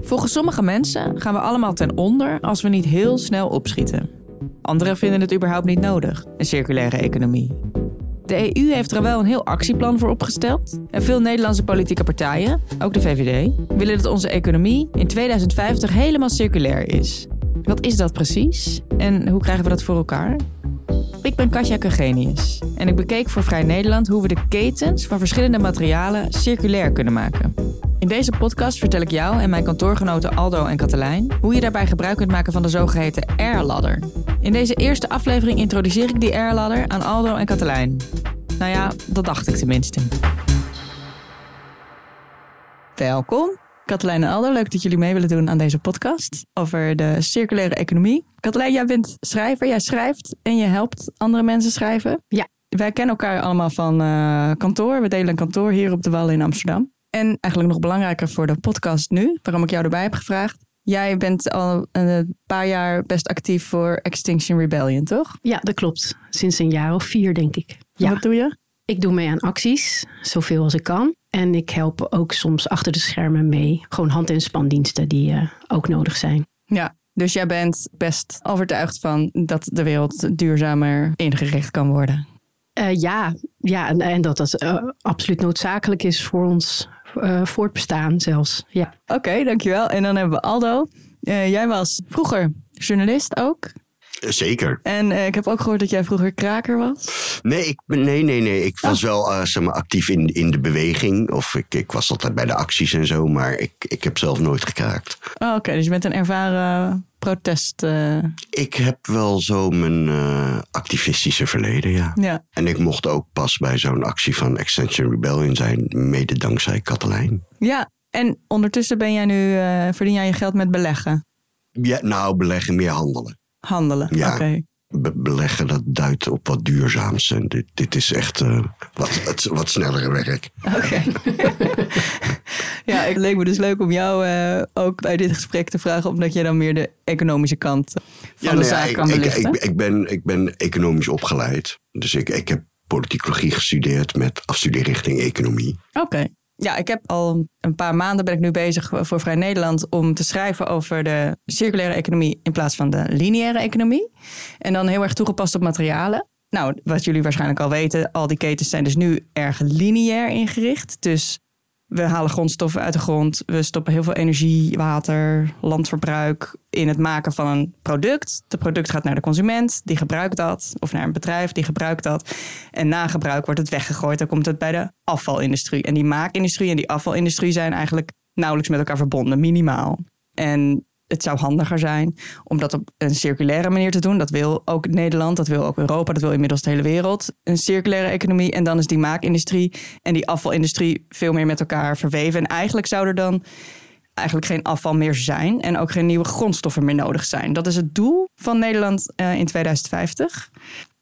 Volgens sommige mensen gaan we allemaal ten onder als we niet heel snel opschieten. Anderen vinden het überhaupt niet nodig, een circulaire economie. De EU heeft er wel een heel actieplan voor opgesteld. En veel Nederlandse politieke partijen, ook de VVD, willen dat onze economie in 2050 helemaal circulair is. Wat is dat precies en hoe krijgen we dat voor elkaar? Ik ben Katja Kegenius en ik bekeek voor Vrij Nederland hoe we de ketens van verschillende materialen circulair kunnen maken. In deze podcast vertel ik jou en mijn kantoorgenoten Aldo en Katelijn hoe je daarbij gebruik kunt maken van de zogeheten Air-ladder. In deze eerste aflevering introduceer ik die Air-ladder aan Aldo en Katelijn. Nou ja, dat dacht ik tenminste. Welkom. Katelijn en Aldo, leuk dat jullie mee willen doen aan deze podcast over de circulaire economie. Katelijn, jij bent schrijver, jij schrijft en je helpt andere mensen schrijven. Ja. Wij kennen elkaar allemaal van uh, kantoor. We delen een kantoor hier op de Wallen in Amsterdam. En eigenlijk nog belangrijker voor de podcast nu, waarom ik jou erbij heb gevraagd. Jij bent al een paar jaar best actief voor Extinction Rebellion, toch? Ja, dat klopt. Sinds een jaar of vier, denk ik. Ja. Wat doe je? Ik doe mee aan acties, zoveel als ik kan. En ik help ook soms achter de schermen mee. Gewoon hand- en spandiensten die uh, ook nodig zijn. Ja, dus jij bent best overtuigd van dat de wereld duurzamer ingericht kan worden. Uh, ja, ja en, en dat dat uh, absoluut noodzakelijk is voor ons voortbestaan zelfs. Ja. Oké, okay, dankjewel. En dan hebben we Aldo. jij was vroeger journalist ook. Zeker. En uh, ik heb ook gehoord dat jij vroeger kraker was. Nee, ik, nee, nee, nee. Ik was oh. wel uh, zeg maar, actief in, in de beweging. Of ik, ik was altijd bij de acties en zo. Maar ik, ik heb zelf nooit gekraakt. Oh, Oké, okay. dus je bent een ervaren protest... Uh... Ik heb wel zo mijn activistische verleden, ja. ja. En ik mocht ook pas bij zo'n actie van Extension Rebellion zijn. Mede dankzij Katelijn. Ja, en ondertussen ben jij nu, verdien jij je geld met beleggen? Ja, nou, beleggen, meer handelen. Handelen, ja, okay. be beleggen dat duidt op wat duurzaams. En dit, dit is echt uh, wat, wat, wat snellere werk. Oké. Okay. ja, het leek me dus leuk om jou uh, ook bij dit gesprek te vragen, omdat jij dan meer de economische kant van ja, de nee, zaak ik, kan belichten. Ik, ik, ik, ben, ik ben economisch opgeleid. Dus ik, ik heb politicologie gestudeerd met afstudeerrichting economie. Oké. Okay. Ja, ik heb al een paar maanden ben ik nu bezig voor Vrij Nederland om te schrijven over de circulaire economie in plaats van de lineaire economie. En dan heel erg toegepast op materialen. Nou, wat jullie waarschijnlijk al weten, al die ketens zijn dus nu erg lineair ingericht. Dus we halen grondstoffen uit de grond. We stoppen heel veel energie, water, landverbruik in het maken van een product. Het product gaat naar de consument, die gebruikt dat. Of naar een bedrijf, die gebruikt dat. En na gebruik wordt het weggegooid. Dan komt het bij de afvalindustrie. En die maakindustrie en die afvalindustrie zijn eigenlijk nauwelijks met elkaar verbonden, minimaal. En het zou handiger zijn om dat op een circulaire manier te doen. Dat wil ook Nederland, dat wil ook Europa, dat wil inmiddels de hele wereld. Een circulaire economie. En dan is die maakindustrie en die afvalindustrie veel meer met elkaar verweven. En eigenlijk zou er dan eigenlijk geen afval meer zijn en ook geen nieuwe grondstoffen meer nodig zijn. Dat is het doel van Nederland uh, in 2050.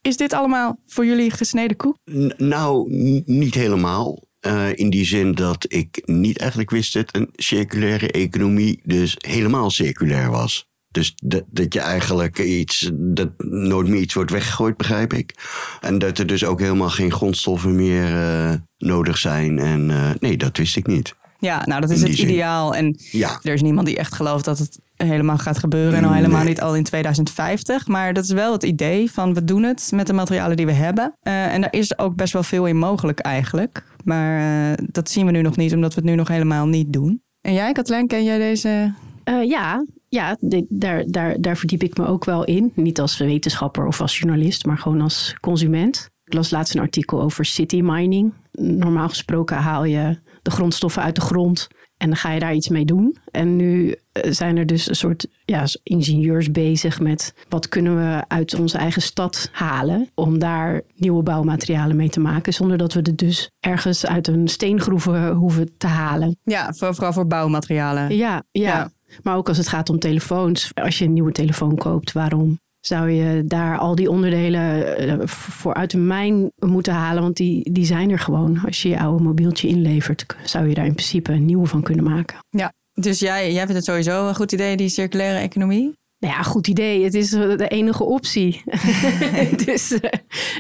Is dit allemaal voor jullie gesneden koek? Nou, niet helemaal. Uh, in die zin dat ik niet eigenlijk wist dat een circulaire economie dus helemaal circulair was. Dus dat, dat je eigenlijk iets, dat nooit meer iets wordt weggegooid, begrijp ik. En dat er dus ook helemaal geen grondstoffen meer uh, nodig zijn. En uh, nee, dat wist ik niet. Ja, nou dat is het zin. ideaal. En ja. er is niemand die echt gelooft dat het helemaal gaat gebeuren. En al helemaal nee. niet al in 2050. Maar dat is wel het idee van we doen het met de materialen die we hebben. Uh, en daar is ook best wel veel in mogelijk eigenlijk. Maar uh, dat zien we nu nog niet, omdat we het nu nog helemaal niet doen. En jij, Katlijn, ken jij deze? Uh, ja, ja daar, daar, daar verdiep ik me ook wel in. Niet als wetenschapper of als journalist, maar gewoon als consument. Ik las laatst een artikel over city mining. Normaal gesproken haal je de grondstoffen uit de grond en dan ga je daar iets mee doen. En nu zijn er dus een soort ja, ingenieurs bezig met wat kunnen we uit onze eigen stad halen om daar nieuwe bouwmaterialen mee te maken, zonder dat we het dus ergens uit een steengroef hoeven te halen. Ja, vooral voor bouwmaterialen. Ja, ja, ja. Maar ook als het gaat om telefoons. Als je een nieuwe telefoon koopt, waarom zou je daar al die onderdelen voor uit de mijn moeten halen. Want die, die zijn er gewoon. Als je je oude mobieltje inlevert, zou je daar in principe een nieuwe van kunnen maken. Ja, dus jij, jij vindt het sowieso een goed idee, die circulaire economie? Nou ja, goed idee. Het is de enige optie. dus uh,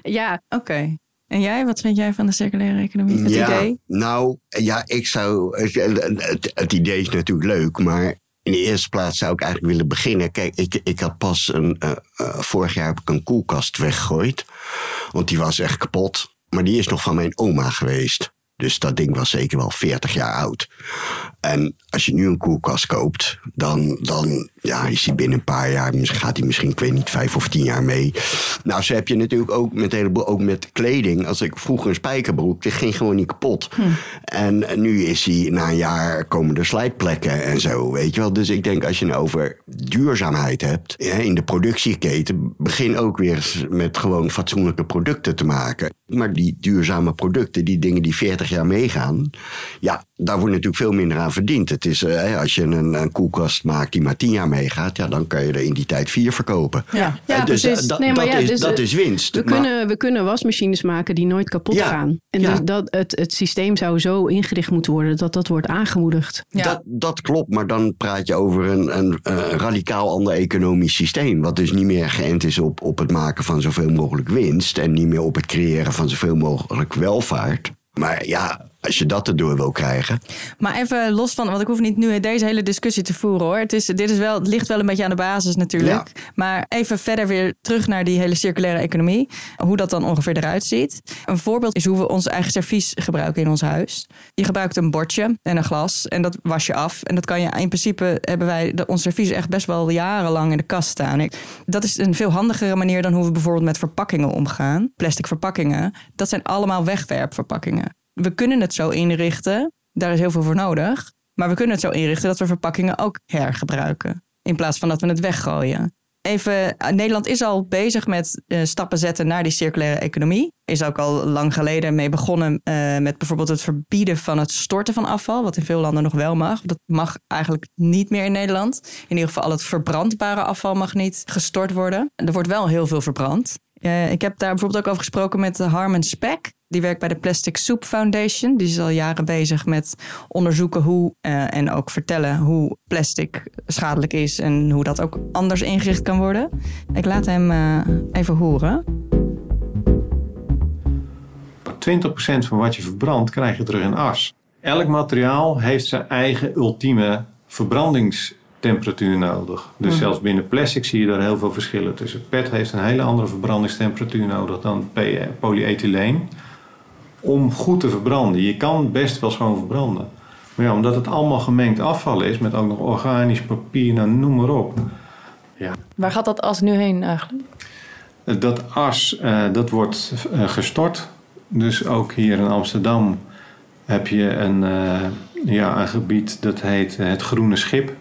ja. Oké. Okay. En jij, wat vind jij van de circulaire economie? Het ja, idee? Nou, ja, ik zou. Het, het idee is natuurlijk leuk, maar in de eerste plaats zou ik eigenlijk willen beginnen. Kijk, ik, ik had pas een. Uh, uh, vorig jaar heb ik een koelkast weggegooid. Want die was echt kapot. Maar die is nog van mijn oma geweest. Dus dat ding was zeker wel 40 jaar oud. En als je nu een koelkast koopt, dan, dan ja, is die binnen een paar jaar, gaat die misschien, ik weet niet, vijf of tien jaar mee. Nou, zo heb je natuurlijk ook met, heleboel, ook met kleding. Als ik vroeger een spijkerbroek, die ging gewoon niet kapot. Hm. En nu is die, na een jaar komen er slijtplekken en zo, weet je wel. Dus ik denk, als je nou over duurzaamheid hebt in de productieketen, begin ook weer met gewoon fatsoenlijke producten te maken. Maar die duurzame producten, die dingen die 40 jaar meegaan, ja, daar wordt natuurlijk veel minder aan verdiend. Het is, uh, als je een, een, koelkast maakt die maar tien jaar meegaat, ja, dan kan je er in die tijd vier verkopen. Ja, ja uh, dus precies. dat, nee, dat, ja, is, dus, dat is winst. We, maar, kunnen, we kunnen wasmachines maken die nooit kapot ja, gaan. En dus dat, het, het systeem zou zo ingericht moeten worden dat dat wordt aangemoedigd. Dat, dat klopt, maar dan praat je over een, een, een, radicaal ander economisch systeem. Wat dus niet meer geënt is op, op het maken van zoveel mogelijk winst en niet meer op het creëren van zoveel mogelijk welvaart. Maar ja, als je dat erdoor wil krijgen. Maar even los van, want ik hoef niet nu deze hele discussie te voeren hoor. Het, is, dit is wel, het ligt wel een beetje aan de basis natuurlijk. Maar even verder weer terug naar die hele circulaire economie. Hoe dat dan ongeveer eruit ziet. Een voorbeeld is hoe we ons eigen servies gebruiken in ons huis. Je gebruikt een bordje en een glas en dat was je af. En dat kan je in principe hebben wij ons servies echt best wel jarenlang in de kast staan. Dat is een veel handigere manier dan hoe we bijvoorbeeld met verpakkingen omgaan. Plastic verpakkingen, dat zijn allemaal wegwerpverpakkingen we kunnen het zo inrichten, daar is heel veel voor nodig. Maar we kunnen het zo inrichten dat we verpakkingen ook hergebruiken. In plaats van dat we het weggooien. Even, Nederland is al bezig met uh, stappen zetten naar die circulaire economie. Is ook al lang geleden mee begonnen uh, met bijvoorbeeld het verbieden van het storten van afval. Wat in veel landen nog wel mag. Dat mag eigenlijk niet meer in Nederland. In ieder geval al het verbrandbare afval mag niet gestort worden. Er wordt wel heel veel verbrand. Ik heb daar bijvoorbeeld ook over gesproken met Harman Speck. Die werkt bij de Plastic Soup Foundation. Die is al jaren bezig met onderzoeken hoe uh, en ook vertellen hoe plastic schadelijk is en hoe dat ook anders ingericht kan worden. Ik laat hem uh, even horen. 20% van wat je verbrandt krijg je terug in as. Elk materiaal heeft zijn eigen ultieme verbrandingstemperatuur nodig. Dus mm. zelfs binnen plastic zie je daar heel veel verschillen tussen. PET heeft een hele andere verbrandingstemperatuur nodig dan polyethyleen om goed te verbranden. Je kan best wel schoon verbranden. Maar ja, omdat het allemaal gemengd afval is, met ook nog organisch papier, nou, noem maar op. Ja. Waar gaat dat as nu heen eigenlijk? Dat as, uh, dat wordt uh, gestort. Dus ook hier in Amsterdam heb je een, uh, ja, een gebied dat heet het Groene Schip.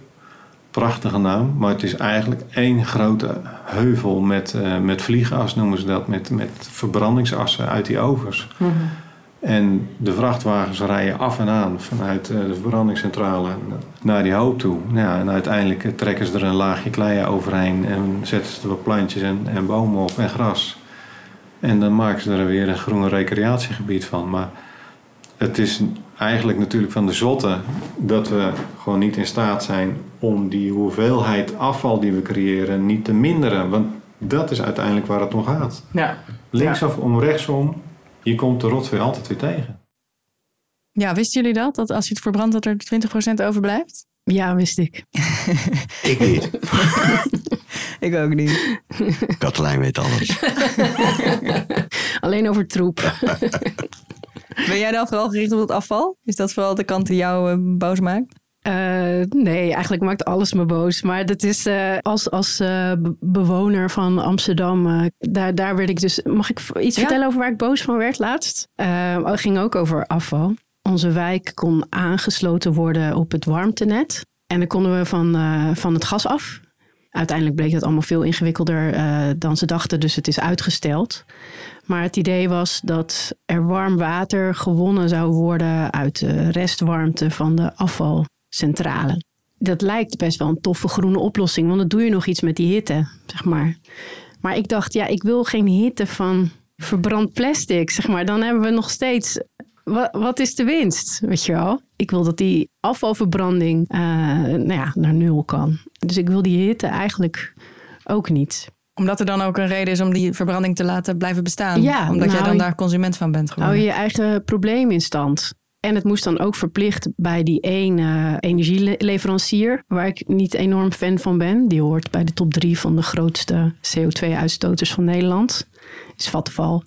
Prachtige naam, maar het is eigenlijk één grote heuvel met, met vliegas, noemen ze dat, met, met verbrandingsassen uit die ovens. Mm -hmm. En de vrachtwagens rijden af en aan vanuit eh, de verbrandingscentrale naar die hoop toe. Nou ja, en uiteindelijk trekken ze er een laagje klei overheen en zetten ze er wat plantjes en, en bomen op en gras. En dan maken ze er weer een groene recreatiegebied van. Maar het is eigenlijk natuurlijk van de zotte dat we gewoon niet in staat zijn om die hoeveelheid afval die we creëren niet te minderen. Want dat is uiteindelijk waar het om gaat. Ja. Linksaf om, rechtsom je komt de rotzooi altijd weer tegen. Ja, wisten jullie dat? Dat als je het verbrandt dat er 20% overblijft? Ja, wist ik. ik niet. ik ook niet. Katelijn weet alles. Alleen over troep. ben jij dan vooral gericht op het afval? Is dat vooral de kant die jou uh, boos maakt? Uh, nee, eigenlijk maakt alles me boos. Maar dat is uh, als, als uh, bewoner van Amsterdam, daar, daar werd ik dus. Mag ik iets vertellen over waar ik boos van werd laatst? het ging ook over afval. Onze wijk kon aangesloten worden op het warmtenet. En dan konden we van, van het gas af. Uiteindelijk bleek dat allemaal veel ingewikkelder dan ze dachten, dus het is uitgesteld. Maar het idee was dat er warm water gewonnen zou worden uit de restwarmte van de afval centrale. Dat lijkt best wel een toffe groene oplossing, want dan doe je nog iets met die hitte, zeg maar. Maar ik dacht, ja, ik wil geen hitte van verbrand plastic, zeg maar. Dan hebben we nog steeds, wat, wat is de winst, weet je wel? Ik wil dat die afvalverbranding uh, nou ja, naar nul kan. Dus ik wil die hitte eigenlijk ook niet. Omdat er dan ook een reden is om die verbranding te laten blijven bestaan. Ja, Omdat jij nou, dan daar consument van bent geworden. Hou je je eigen probleem in stand. En het moest dan ook verplicht bij die ene energieleverancier, waar ik niet enorm fan van ben. Die hoort bij de top drie van de grootste CO2-uitstoters van Nederland. Is Vattenfall.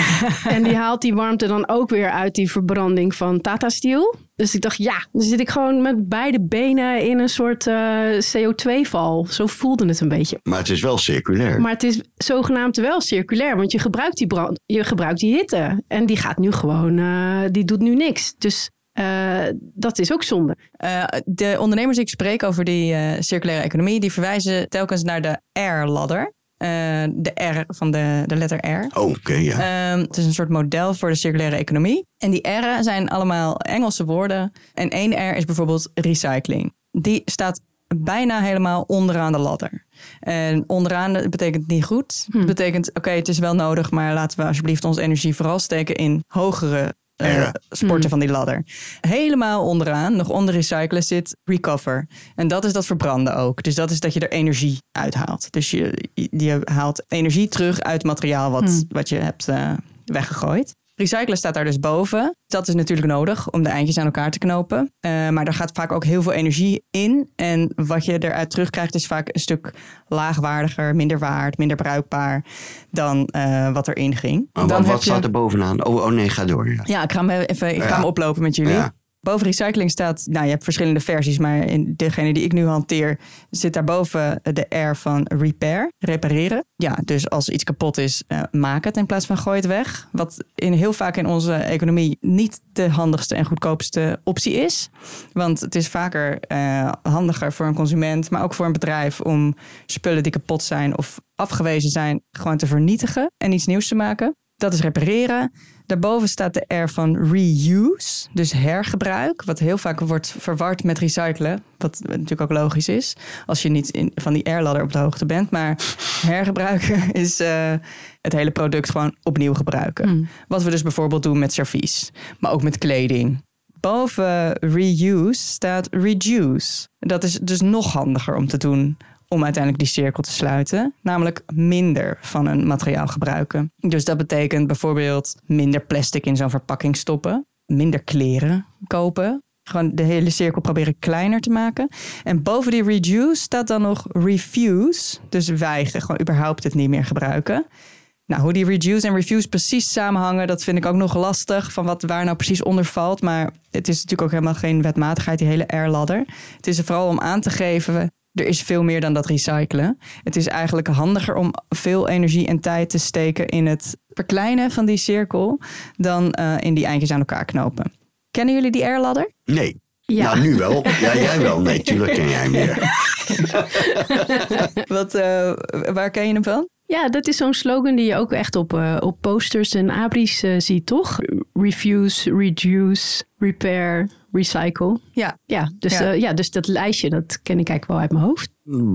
en die haalt die warmte dan ook weer uit die verbranding van Tata Steel. Dus ik dacht, ja, dan zit ik gewoon met beide benen in een soort eh, CO2-val. Zo voelde het een beetje. Maar het is wel circulair. Maar het is zogenaamd wel circulair, want je gebruikt die, brand, je gebruikt die hitte. En die gaat nu gewoon, eh, die doet nu niks. Dus eh, dat is ook zonde. Eh, de ondernemers die ik spreek over die eh, circulaire economie, die verwijzen telkens naar de R-ladder. Eh, de R van de, de letter R. Oh, oké, ja. Ehm, het is een soort model voor de circulaire economie. En die R'en zijn allemaal Engelse woorden. En één R is bijvoorbeeld recycling. Die staat bijna helemaal onderaan de ladder. En onderaan betekent niet goed. Het betekent, oké, het is wel nodig... maar laten we alsjeblieft onze energie vooral steken in hogere... eh, Ja. sporten van die ladder. Helemaal onderaan, nog onder recyclen, zit recover. En dat is dat verbranden ook. Dus dat is dat je er energie uithaalt. Dus je, je haalt energie terug uit materiaal wat, wat je hebt eh, weggegooid. Recyclen staat daar dus boven. Dat is natuurlijk nodig om de eindjes aan elkaar te knopen. Eh, maar daar gaat vaak ook heel veel energie in. En wat je eruit terugkrijgt is vaak een stuk laagwaardiger, minder waard, minder bruikbaar dan eh, wat erin ging. Dan wat, je- staat er bovenaan? Oh, oh nee, ga door. Ja. ja, ik ga hem even ik ga hem oplopen met jullie. Ja. Boven recycling staat, nou je hebt verschillende versies, maar in degene die ik nu hanteer zit daarboven de R van repair, repareren. Ja, dus als iets kapot is, eh, maak het in plaats van gooi het weg. Wat in, heel vaak in onze economie niet de handigste en goedkoopste optie is. Want het is vaker eh, handiger voor een consument, maar ook voor een bedrijf om spullen die kapot zijn of afgewezen zijn, gewoon te vernietigen en iets nieuws te maken. Dat is repareren. Daarboven staat de R van reuse, dus hergebruik, wat heel vaak wordt verward met recyclen, wat natuurlijk ook logisch is als je niet in, van die R-ladder op de hoogte bent. Maar hergebruiken is eh, het hele product gewoon opnieuw gebruiken. Wat we dus bijvoorbeeld doen met servies, maar ook met kleding. Boven reuse staat reduce. Dat is dus nog handiger om te doen om uiteindelijk die cirkel te sluiten. Namelijk minder van een materiaal gebruiken. Dus dat betekent bijvoorbeeld minder plastic in zo'n verpakking stoppen. Minder kleren kopen. Gewoon de hele cirkel proberen kleiner te maken. En boven die reduce staat dan nog refuse. Dus weigeren, gewoon überhaupt het niet meer gebruiken. Nou, hoe die reduce en refuse precies samenhangen, dat vind ik ook nog lastig. Van wat waar nou precies onder valt. Maar het is natuurlijk ook helemaal geen wetmatigheid, die hele R-ladder. Het is er vooral om aan te geven. Er is veel meer dan dat recyclen. Het is eigenlijk handiger om veel energie en tijd te steken in het verkleinen van die cirkel dan eh, in die eindjes aan elkaar knopen. Kennen jullie die R-ladder? Nee. Ja. Nou, nu wel. Ja, jij wel. Nee, tuurlijk ken jij meer. Wat, eh, waar ken je hem van? Ja, dat is zo'n slogan die je ook echt op, eh, op posters en abris eh, ziet, toch? Refuse, reduce, repair, recycle. Ja, Ja, dus, Ja. ja. ja, dus dat lijstje, dat ken ik eigenlijk wel uit mijn hoofd.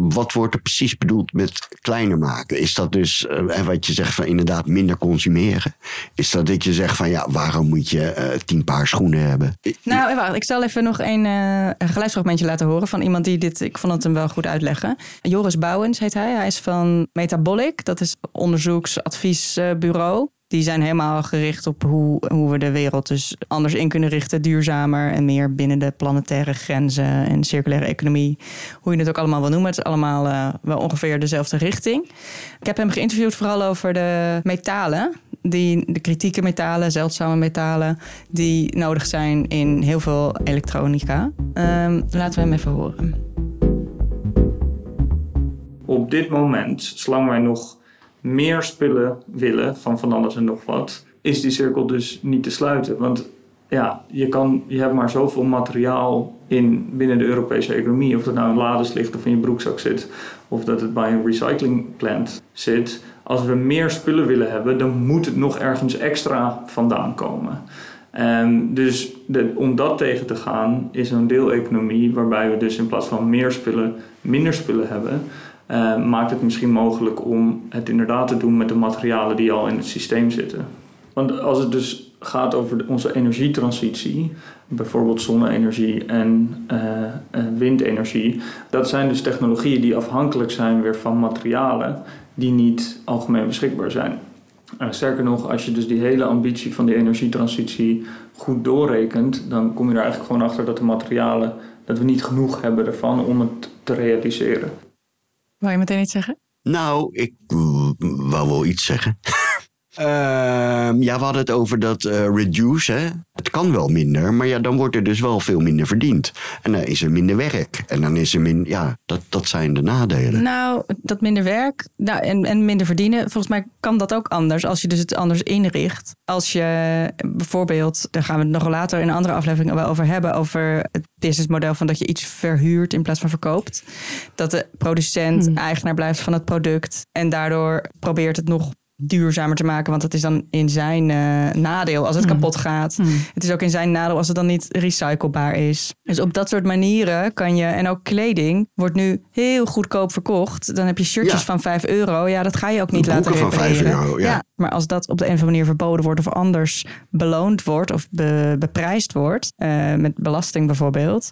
Wat wordt er precies bedoeld met kleiner maken? Is dat dus, eh, en wat je zegt van inderdaad minder consumeren? Is dat dat je zegt van ja, waarom moet je eh, tien paar schoenen hebben? Nou, wacht. Ik zal even nog een, eh, een geluidsfragmentje laten horen van iemand die dit... Ik vond het hem wel goed uitleggen. Joris Bouwens heet hij. Hij is van Metabolic. Dat is onderzoeksadviesbureau. Die zijn helemaal gericht op hoe, hoe we de wereld dus anders in kunnen richten. Duurzamer en meer binnen de planetaire grenzen en circulaire economie. Hoe je het ook allemaal wil noemen. Het is allemaal eh, wel ongeveer dezelfde richting. Ik heb hem geïnterviewd vooral over de metalen. Die, de kritieke metalen, zeldzame metalen, die nodig zijn in heel veel elektronica. Ehm, laten we hem even horen. Op dit moment, zolang wij nog meer spullen willen van van alles en nog wat, is die cirkel dus niet te sluiten. Want ja, je, kan, je hebt maar zoveel materiaal in, binnen de Europese economie. Of dat nou in lades ligt of in je broekzak zit. Of dat het bij een recyclingplant zit. Als we meer spullen willen hebben, dan moet het nog ergens extra vandaan komen. En dus om dat tegen te gaan, is een deeleconomie waarbij we dus in plaats van meer spullen, minder spullen hebben. Eh, maakt het misschien mogelijk om het inderdaad te doen met de materialen die al in het systeem zitten. Want als het dus gaat over onze energietransitie, bijvoorbeeld zonne-energie en uh, windenergie, dat zijn dus technologieën die afhankelijk zijn weer van materialen die niet algemeen beschikbaar zijn. Uh, sterker nog, als je dus die hele ambitie van die energietransitie goed doorrekent, dan kom je er eigenlijk gewoon achter dat de materialen, dat we niet genoeg hebben ervan om het te realiseren. Wou je meteen iets zeggen? Nou, ik wou wel iets zeggen. Ehm, ja, we hadden het over dat uh, reduce. Hè? Het kan wel minder, maar ja, dan wordt er dus wel veel minder verdiend. En dan is er minder werk. En dan is er minder. Ja, dat, dat zijn de nadelen. Nou, dat minder werk nou, en, en minder verdienen. Volgens mij kan dat ook anders als je dus het anders inricht. Als je bijvoorbeeld, daar gaan we het nog later in een andere aflevering wel over hebben. Over het businessmodel van dat je iets verhuurt in plaats van verkoopt. Dat de producent hmm. eigenaar blijft van het product. En daardoor probeert het nog duurzamer te maken. Want het is dan in zijn uh, nadeel als het mm. kapot gaat. Mm. Het is ook in zijn nadeel als het dan niet recyclebaar is. Dus op dat soort manieren kan je... En ook kleding wordt nu heel goedkoop verkocht. Dan heb je shirtjes van 5 euro. Ja, dat ga je ook niet laten repareren. van 5 euro, ja. Maar als dat op de een of andere manier verboden wordt... of anders beloond wordt of be, beprijsd wordt... Uh, met belasting bijvoorbeeld...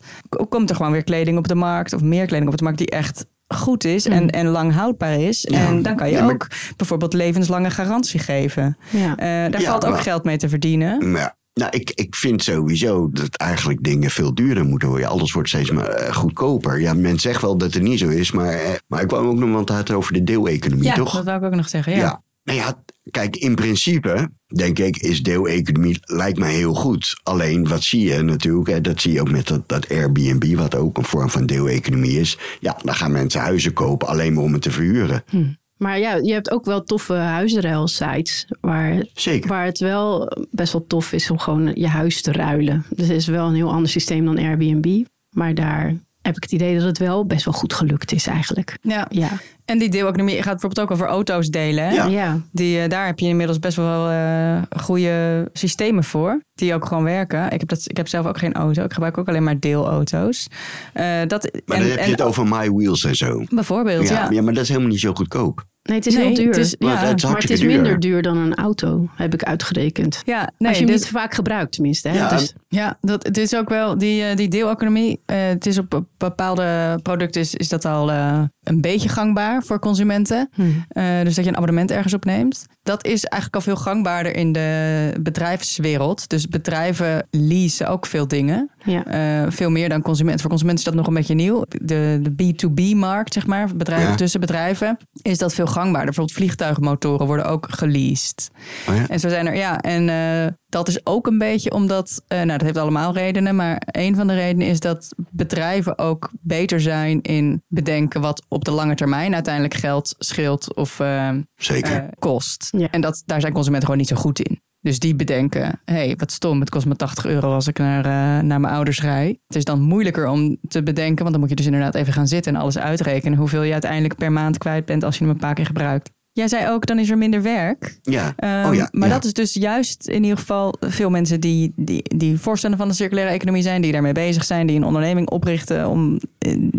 komt er gewoon weer kleding op de markt... of meer kleding op de markt die echt goed is en, mm. en lang houdbaar is. En dan kan je ook bijvoorbeeld levenslange garantie geven. Ja. Uh, daar valt ook geld mee te verdienen. Ja. Nou, ik, ik vind sowieso dat eigenlijk dingen veel duurder moeten worden. Alles wordt steeds maar uh, goedkoper. Ja, men zegt wel dat het niet zo is, maar, uh, maar ik wou ook nog wat het over de deeleconomie, ja, toch? dat wou ik ook nog zeggen, ja. ja. Nou ja, kijk, in principe denk ik is deeleconomie lijkt mij heel goed. Alleen wat zie je natuurlijk, hè, dat zie je ook met dat, dat Airbnb, wat ook een vorm van deeleconomie is. Ja, dan gaan mensen huizen kopen alleen maar om het te verhuren. Hm. Maar ja, je hebt ook wel toffe huisruilsites waar, Zeker. waar het wel best wel tof is om gewoon je huis te ruilen. Dus het is wel een heel ander systeem dan Airbnb. Maar daar heb ik het idee dat het wel best wel goed gelukt is eigenlijk. Ja. ja. En die deeleconomie gaat bijvoorbeeld ook over auto's delen. Ja. ja. Die, uh, daar heb je inmiddels best wel uh, goede systemen voor. Die ook gewoon werken. Ik heb, dat, ik heb zelf ook geen auto. Ik gebruik ook alleen maar deelauto's. Uh, dat, maar dan en, heb je het over My Wheels en zo. Bijvoorbeeld, ja. Ja, maar dat is helemaal niet zo goedkoop. Nee, het is nee, heel duur. Het is, ja. maar het, maar het is minder duur dan een auto, heb ik uitgerekend. Ja, nee, Als je hem dus, niet vaak gebruikt, tenminste. Hè? Ja, dus, ja, dat, het is ook wel die, die deeleconomie. Uh, het is op bepaalde producten is, is dat al uh, een beetje gangbaar voor consumenten. Hmm. Uh, dus dat je een abonnement ergens opneemt. Dat is eigenlijk al veel gangbaarder in de bedrijfswereld. Dus bedrijven leasen ook veel dingen. Ja. veel meer dan consumenten. Voor consumenten is dat nog een beetje nieuw. De, de B2B-markt, zeg maar, bedrijven ja. tussen bedrijven, is dat veel gangbaarder. Bijvoorbeeld vliegtuigmotoren worden ook geleased. Oh ja? En zo zijn er, ja, en uh, dat is ook een beetje omdat, uh, nou, dat heeft allemaal redenen, maar een van de redenen is dat bedrijven ook beter zijn in bedenken wat op de lange termijn uiteindelijk geld scheelt of uh, Zeker. kost. Ja. En dat, daar zijn consumenten gewoon niet zo goed in. Dus die bedenken, hé, hey, wat stom, het kost me 80 euro als ik naar, uh, naar mijn ouders rij. Het is dan moeilijker om te bedenken, want dan moet je dus inderdaad even gaan zitten en alles uitrekenen. Hoeveel je uiteindelijk per maand kwijt bent als je hem een paar keer gebruikt. Jij zei ook, dan is er minder werk. Ja. Um, oh ja maar ja. dat is dus juist in ieder geval veel mensen die, die, die voorstander van de circulaire economie zijn, die daarmee bezig zijn, die een onderneming oprichten om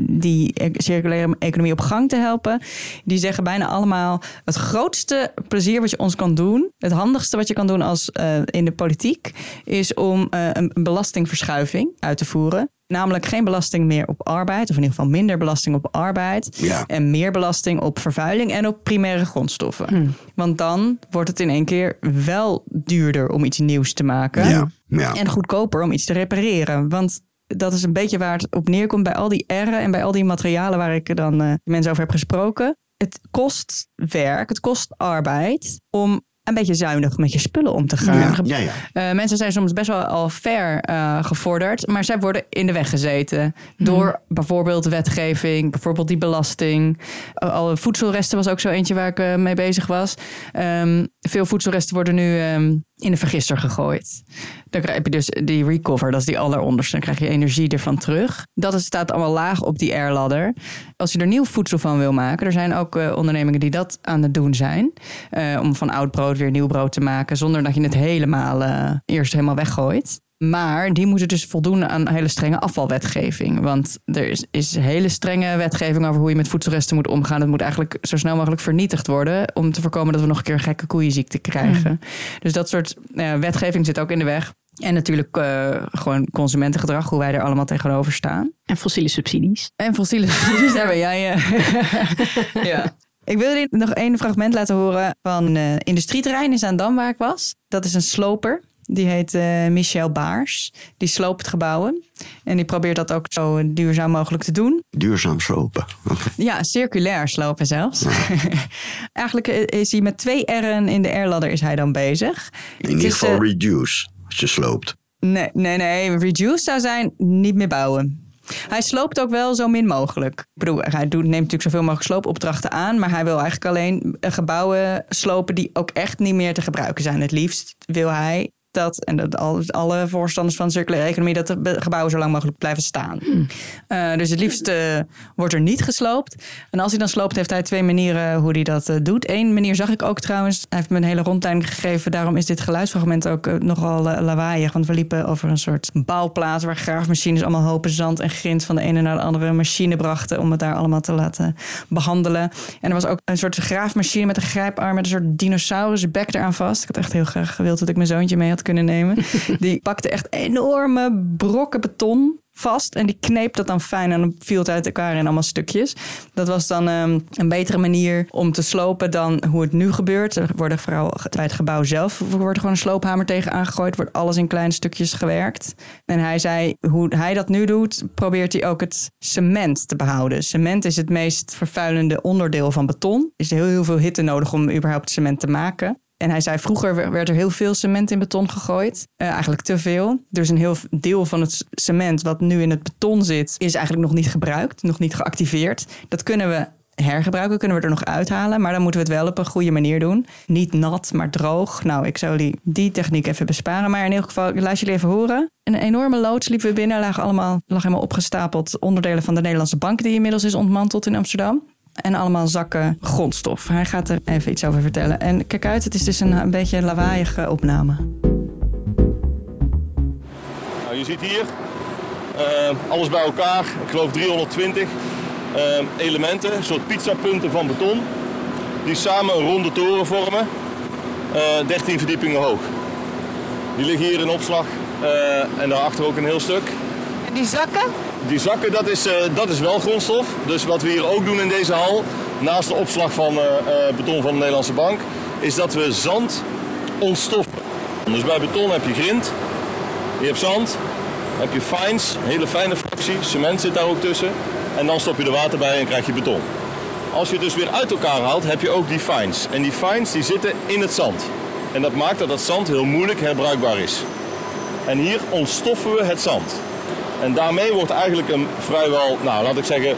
die circulaire economie op gang te helpen. Die zeggen bijna allemaal: het grootste plezier wat je ons kan doen, het handigste wat je kan doen als uh, in de politiek, is om uh, een belastingverschuiving uit te voeren. Namelijk geen belasting meer op arbeid, of in ieder geval minder belasting op arbeid. Ja. En meer belasting op vervuiling en op primaire grondstoffen. Hmm. Want dan wordt het in één keer wel duurder om iets nieuws te maken. Ja, ja. En goedkoper om iets te repareren. Want dat is een beetje waar het op neerkomt bij al die R'en en bij al die materialen waar ik dan uh, mensen over heb gesproken. Het kost werk, het kost arbeid om een beetje zuinig met je spullen om te gaan. Ja, ja, ja. Uh, mensen zijn soms best wel al ver uh, gevorderd, maar zij worden in de weg gezeten. Door mm. bijvoorbeeld wetgeving, bijvoorbeeld die belasting. Uh, al voedselresten was ook zo eentje waar ik mee bezig was. Um, veel voedselresten worden nu um, in de vergister gegooid. Dan heb je dus die recover, dat is die alleronderste. Dan krijg je energie ervan terug. Dat staat allemaal laag op die airladder. Als je er nieuw voedsel van wil maken, er zijn ook uh, ondernemingen die dat aan het doen zijn. Uh, om van oud brood weer nieuw brood te maken, zonder dat je het helemaal uh, eerst helemaal weggooit. Maar die moeten dus voldoen aan hele strenge afvalwetgeving. Want er is, is hele strenge wetgeving over hoe je met voedselresten moet omgaan. Het moet eigenlijk zo snel mogelijk vernietigd worden. Om te voorkomen dat we nog een keer een gekke koeienziekte krijgen. Dus dat soort uh, wetgeving zit ook in de weg. En natuurlijk uh, gewoon consumentengedrag, hoe wij er allemaal tegenover staan. En fossiele subsidies. En fossiele subsidies hebben jij. Uh, ja. Ik wil jullie nog één fragment laten horen van een industrieterrein in Zaandam waar ik was. Dat is een sloper. Die heet uh, Michel Baars. Die sloopt gebouwen. En die probeert dat ook zo duurzaam mogelijk te doen. Duurzaam slopen. Okay. Ja, circulair slopen zelfs. Ja. Eigenlijk is hij met twee R'en in de R-ladder is hij dan bezig. In ieder geval uh, reduce, als je sloopt. Nee, nee, nee. Reduce zou zijn niet meer bouwen. Hij sloopt ook wel zo min mogelijk. Ik bedoel, hij doet, neemt natuurlijk zoveel mogelijk sloopopdrachten aan. Maar hij wil eigenlijk alleen gebouwen slopen die ook echt niet meer te gebruiken zijn. Het liefst wil hij dat, en dat al, alle voorstanders van circulaire economie, dat de gebouwen zo lang mogelijk blijven staan. Hmm. Uh, dus het liefst uh, wordt er niet gesloopt. En als hij dan sloopt, heeft hij twee manieren hoe hij dat uh, doet. Eén manier zag ik ook trouwens. Hij heeft me een hele rondleiding gegeven. Daarom is dit geluidsfragment ook nogal lawaaiig. Want we liepen over een soort bouwplaats waar graafmachines allemaal hopen zand en grind van de ene naar de andere machine brachten om het daar allemaal te laten behandelen. En er was ook een soort graafmachine met een grijparm met een soort dinosaurusbek eraan vast. Ik had echt heel graag gewild dat ik mijn zoontje mee had kunnen nemen. Die pakte echt enorme brokken beton vast en die kneep dat dan fijn en dan viel het uit elkaar in allemaal stukjes. Dat was dan um, een betere manier om te slopen dan hoe het nu gebeurt. Er worden vooral bij het gebouw zelf wordt gewoon een sloophamer tegen aangegooid, wordt alles in kleine stukjes gewerkt. En hij zei hoe hij dat nu doet, probeert hij ook het cement te behouden. Cement is het meest vervuilende onderdeel van beton. Er is heel, heel veel hitte nodig om überhaupt cement te maken. En hij zei, vroeger werd er heel veel cement in beton gegooid. Uh, eigenlijk te veel. Dus een heel deel van het cement wat nu in het beton zit, is eigenlijk nog niet gebruikt, nog niet geactiveerd. Dat kunnen we hergebruiken, kunnen we er nog uithalen. Maar dan moeten we het wel op een goede manier doen. Niet nat, maar droog. Nou, ik zou jullie die techniek even besparen. Maar in ieder geval, laat jullie even horen. Een enorme loods liepen we binnen. Lagen allemaal, lag helemaal opgestapeld onderdelen van de Nederlandse bank... die inmiddels is ontmanteld in Amsterdam en allemaal zakken grondstof. Hij gaat er even iets over vertellen. En kijk uit, het is dus een, een beetje een lawaaiige opname. Nou, je ziet hier uh, alles bij elkaar, ik geloof 320 uh, elementen, een soort pizzapunten van beton, die samen een ronde toren vormen, uh, eh, 13 verdiepingen hoog. Die liggen hier in opslag eh, en daarachter ook een heel stuk. En die zakken? Die zakken, dat is, uh, dat is wel grondstof. Dus wat we hier ook doen in deze hal, naast de opslag van uh, uh, beton van de Nederlandse Bank, is dat we zand ontstoffen. Dus bij beton heb je grind, je hebt zand, heb je fines, hele fijne fractie, cement zit daar ook tussen. En dan stop je er water bij en krijg je beton. Als je het dus weer uit elkaar haalt, heb je ook die fines. En die fines die zitten in het zand. En dat maakt dat dat zand heel moeilijk herbruikbaar is. En hier ontstoffen we het zand. En daarmee wordt eigenlijk een vrijwel, nou laat ik zeggen,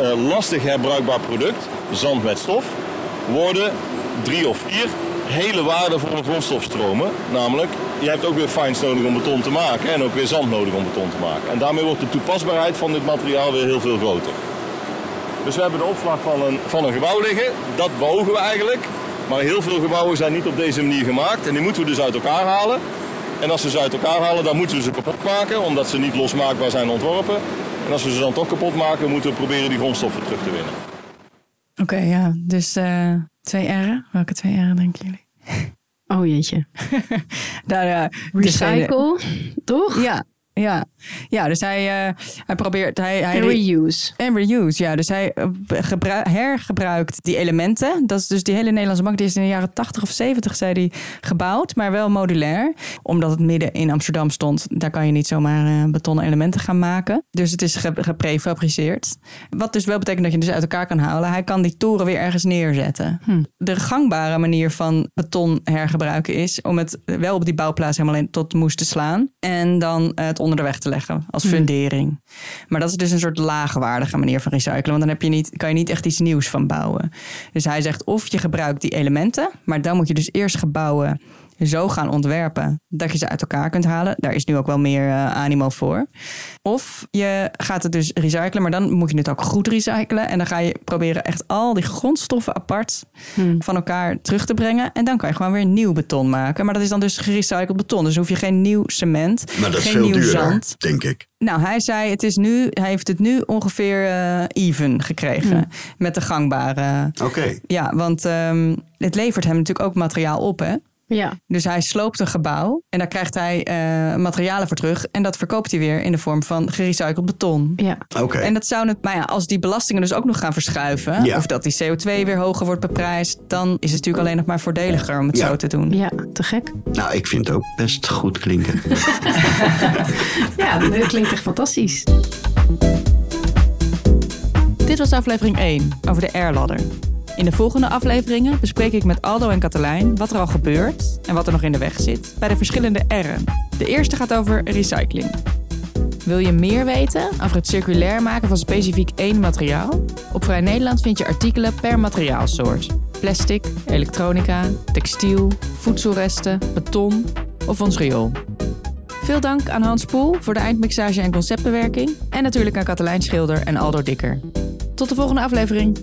uh, lastig herbruikbaar product, zand met stof, worden drie of vier hele waardevolle grondstofstromen. Namelijk, je hebt ook weer fines nodig om beton te maken en ook weer zand nodig om beton te maken. En daarmee wordt de toepasbaarheid van dit materiaal weer heel veel groter. Dus we hebben de opslag van een, van een gebouw liggen, dat beogen we eigenlijk. Maar heel veel gebouwen zijn niet op deze manier gemaakt en die moeten we dus uit elkaar halen. En als we ze uit elkaar halen, dan moeten we ze kapot maken, omdat ze niet losmaakbaar zijn ontworpen. En als we ze dan toch kapot maken, moeten we proberen die grondstoffen terug te winnen. Oké, okay, ja. Dus uh, twee R'en. Welke twee R'en denken jullie? Oh jeetje. Daar, uh, Recycle, toch? Ja, ja, ja dus hij, uh, hij probeert. Hij, hij en reuse. En reuse, ja. Dus hij eh, hergebruikt die elementen. Dat is dus die hele Nederlandse bank. Die is in de jaren 80 of 70, zei hij, gebouwd, maar wel modulair. Omdat het midden in Amsterdam stond. Daar kan je niet zomaar uh, betonnen elementen gaan maken. Dus het is geprefabriceerd. Wat dus wel betekent dat je dus uit elkaar kan halen. Hij kan die toren weer ergens neerzetten. Hm. De gangbare manier van beton hergebruiken is om het wel op die bouwplaats helemaal in tot moest te slaan. En dan het onder de weg te leggen als hmm. fundering. Maar dat is dus een soort laagwaardige manier van recyclen. Want dan heb je niet, kan je niet echt iets nieuws van bouwen. Dus hij zegt of je gebruikt die elementen, maar dan moet je dus eerst gebouwen zo gaan ontwerpen dat je ze uit elkaar kunt halen. Daar is nu ook wel meer uh, animo voor. Of je gaat het dus recyclen, maar dan moet je het ook goed recyclen. En dan ga je proberen echt al die grondstoffen apart hmm. van elkaar terug te brengen. En dan kan je gewoon weer nieuw beton maken. Maar dat is dan dus gerecycled beton. Dus hoef je geen nieuw cement, maar dat geen is veel nieuw duurder, zand. denk ik. Nou, hij zei het is nu, hij heeft het nu ongeveer uh, even gekregen Hmm. met de gangbare. Oké. Ja, want um, het levert hem natuurlijk ook materiaal op, hè? Ja. Dus hij sloopt een gebouw en daar krijgt hij uh, materialen voor terug. En dat verkoopt hij weer in de vorm van gerecycled beton. Ja. Oké. Okay. En dat zou het, maar ja, als die belastingen dus ook nog gaan verschuiven, ja. of dat die CO2 weer hoger wordt beprijsd, dan is het natuurlijk alleen nog maar voordeliger om het ja. zo te doen. Ja, te gek. Nou, ik vind het ook best goed klinken. ja, dat klinkt echt fantastisch. Dit was aflevering 1 over de Airladder. In de volgende afleveringen bespreek ik met Aldo en Katelijn wat er al gebeurt en wat er nog in de weg zit bij de verschillende R'en. De eerste gaat over recycling. Wil je meer weten over het circulair maken van specifiek één materiaal? Op Vrij Nederland vind je artikelen per materiaalsoort. Plastic, elektronica, textiel, voedselresten, beton of ons riool. Veel dank aan Hans Poel voor de eindmixage en conceptbewerking. En natuurlijk aan Katelijn Schilder en Aldo Dikker. Tot de volgende aflevering.